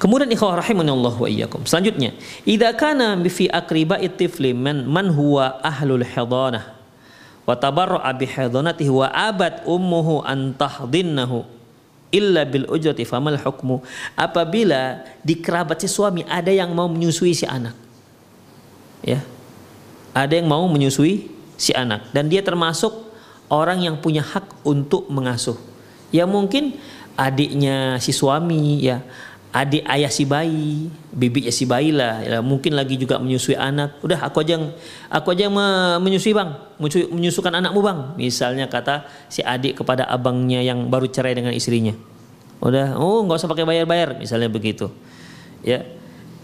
Kemudian ikhwah rahimanallah wa iyyakum. Selanjutnya, idza kana fi aqriba tifli man, man huwa ahlul hidanah wa tabarra'a bi hidanatihi wa abad ummuhu an tahdinnahu illa bil ujrati famal hukmu? Apabila di kerabat si suami ada yang mau menyusui si anak. Ya. Ada yang mau menyusui si anak. Dan dia termasuk orang yang punya hak untuk mengasuh. Ya mungkin adiknya si suami ya adik ayah si bayi, bibitnya si bayi lah, ya, mungkin lagi juga menyusui anak. Udah aku aja yang aku aja yang menyusui bang, menyusukan anakmu bang. Misalnya kata si adik kepada abangnya yang baru cerai dengan istrinya. Udah, oh nggak usah pakai bayar-bayar, misalnya begitu. Ya,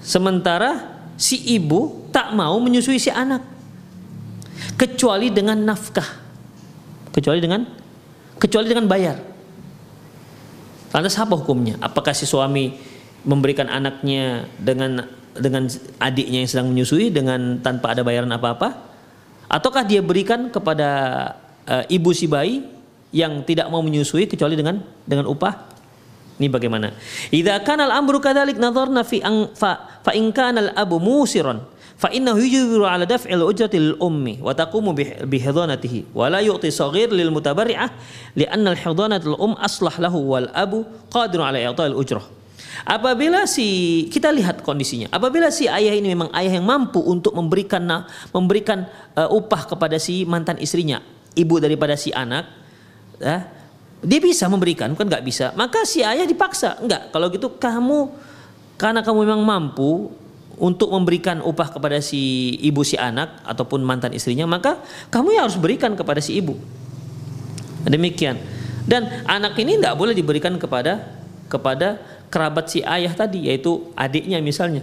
sementara si ibu tak mau menyusui si anak, kecuali dengan nafkah, kecuali dengan kecuali dengan bayar. Lantas apa hukumnya? Apakah si suami memberikan anaknya dengan dengan adiknya yang sedang menyusui dengan tanpa ada bayaran apa-apa? Ataukah dia berikan kepada uh, ibu si bayi yang tidak mau menyusui kecuali dengan dengan upah? Ini bagaimana? Idza kana al-amru kadzalik nadharna fi an fa fa in kana al-abu musiran fa innahu yujibu ala daf'il ujrati ummi wa taqumu bi hidanatihi wa la yu'ti saghir lil mutabarri'ah li'anna al-hidanatu al um aslah lahu wal abu qadirun ala i'ta'il ujrah. Apabila si kita lihat kondisinya, apabila si ayah ini memang ayah yang mampu untuk memberikan memberikan uh, upah kepada si mantan istrinya, ibu daripada si anak, ya, dia bisa memberikan, kan nggak bisa. Maka si ayah dipaksa, enggak. Kalau gitu kamu karena kamu memang mampu untuk memberikan upah kepada si ibu si anak ataupun mantan istrinya, maka kamu yang harus berikan kepada si ibu. Demikian. Dan anak ini nggak boleh diberikan kepada kepada kerabat si ayah tadi yaitu adiknya misalnya.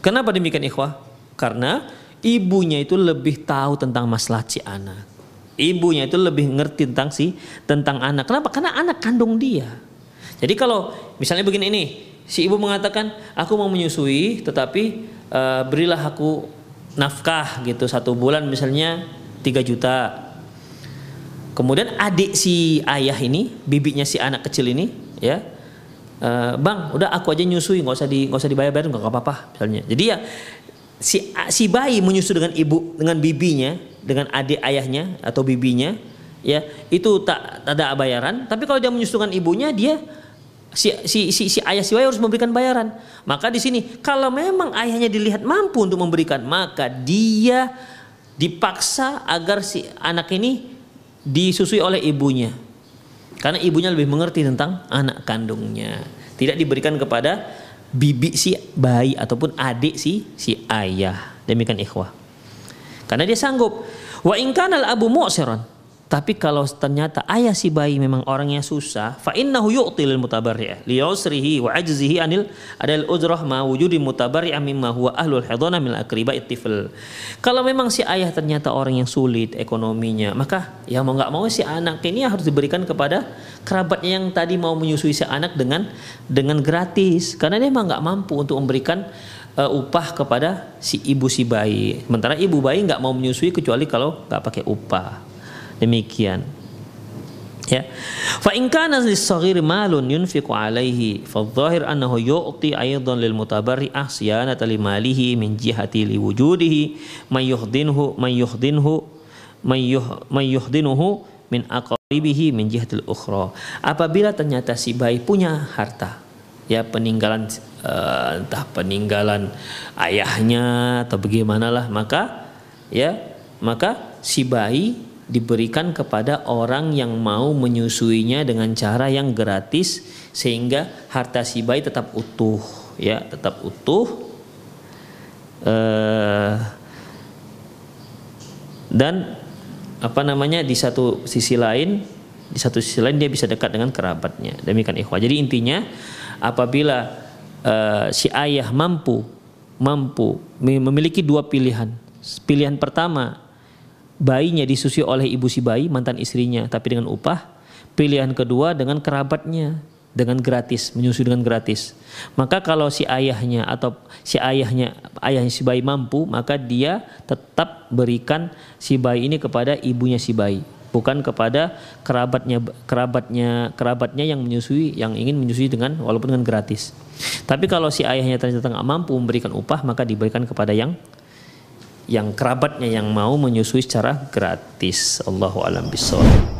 Kenapa demikian ikhwah? Karena ibunya itu lebih tahu tentang masalah si anak. Ibunya itu lebih ngerti tentang si tentang anak. Kenapa? Karena anak kandung dia. Jadi kalau misalnya begini ini, si ibu mengatakan aku mau menyusui tetapi uh, berilah aku nafkah gitu satu bulan misalnya 3 juta. Kemudian adik si ayah ini, bibinya si anak kecil ini, ya, Uh, bang, udah aku aja nyusui, nggak usah di nggak usah dibayar bayar nggak apa-apa misalnya. Jadi ya si si bayi menyusu dengan ibu dengan bibinya, dengan adik ayahnya atau bibinya, ya itu tak ada bayaran. Tapi kalau dia menyusu dengan ibunya, dia si, si, si, si ayah si bayi harus memberikan bayaran. Maka di sini kalau memang ayahnya dilihat mampu untuk memberikan, maka dia dipaksa agar si anak ini disusui oleh ibunya. Karena ibunya lebih mengerti tentang anak kandungnya. Tidak diberikan kepada bibi si bayi ataupun adik si si ayah. Demikian ikhwah. Karena dia sanggup. Wa in al abu mu'siran tapi kalau ternyata ayah si bayi memang orangnya susah, fa innahu yu'ti lil mutabarri'ah li yusrihi wa ajzihi anil adal ujrah ma wujudi mutabarri'ah mimma huwa ahlul hidana min akriba ittifal. Kalau memang si ayah ternyata orang yang sulit ekonominya, maka ya mau nggak mau si anak ini harus diberikan kepada kerabatnya yang tadi mau menyusui si anak dengan dengan gratis karena dia memang nggak mampu untuk memberikan uh, upah kepada si ibu si bayi. Sementara ibu bayi nggak mau menyusui kecuali kalau nggak pakai upah. Demikian. Ya. Fa in kana lis-saghir malun yunfiqu alaihi fa dhahir annahu yu'ti aidan lil mutabarri'ah siyanata li malihi min jihati li wujudihi may yuhdinhu may yuhdinhu may yuhdinuhu min aqribihi min jihatil ukhra. Apabila ternyata si bayi punya harta, ya peninggalan uh, entah peninggalan ayahnya atau bagaimanalah maka ya maka si bayi diberikan kepada orang yang mau menyusuinya dengan cara yang gratis sehingga harta si bayi tetap utuh ya tetap utuh. Uh, dan apa namanya di satu sisi lain di satu sisi lain dia bisa dekat dengan kerabatnya. Demikian ikhwah. Jadi intinya apabila uh, si ayah mampu mampu memiliki dua pilihan. Pilihan pertama bayinya disusui oleh ibu si bayi mantan istrinya tapi dengan upah pilihan kedua dengan kerabatnya dengan gratis, menyusui dengan gratis. Maka kalau si ayahnya atau si ayahnya ayah si bayi mampu, maka dia tetap berikan si bayi ini kepada ibunya si bayi, bukan kepada kerabatnya kerabatnya kerabatnya yang menyusui yang ingin menyusui dengan walaupun dengan gratis. Tapi kalau si ayahnya ternyata nggak mampu memberikan upah, maka diberikan kepada yang yang kerabatnya yang mau menyusui secara gratis. Allahu alam bisawab.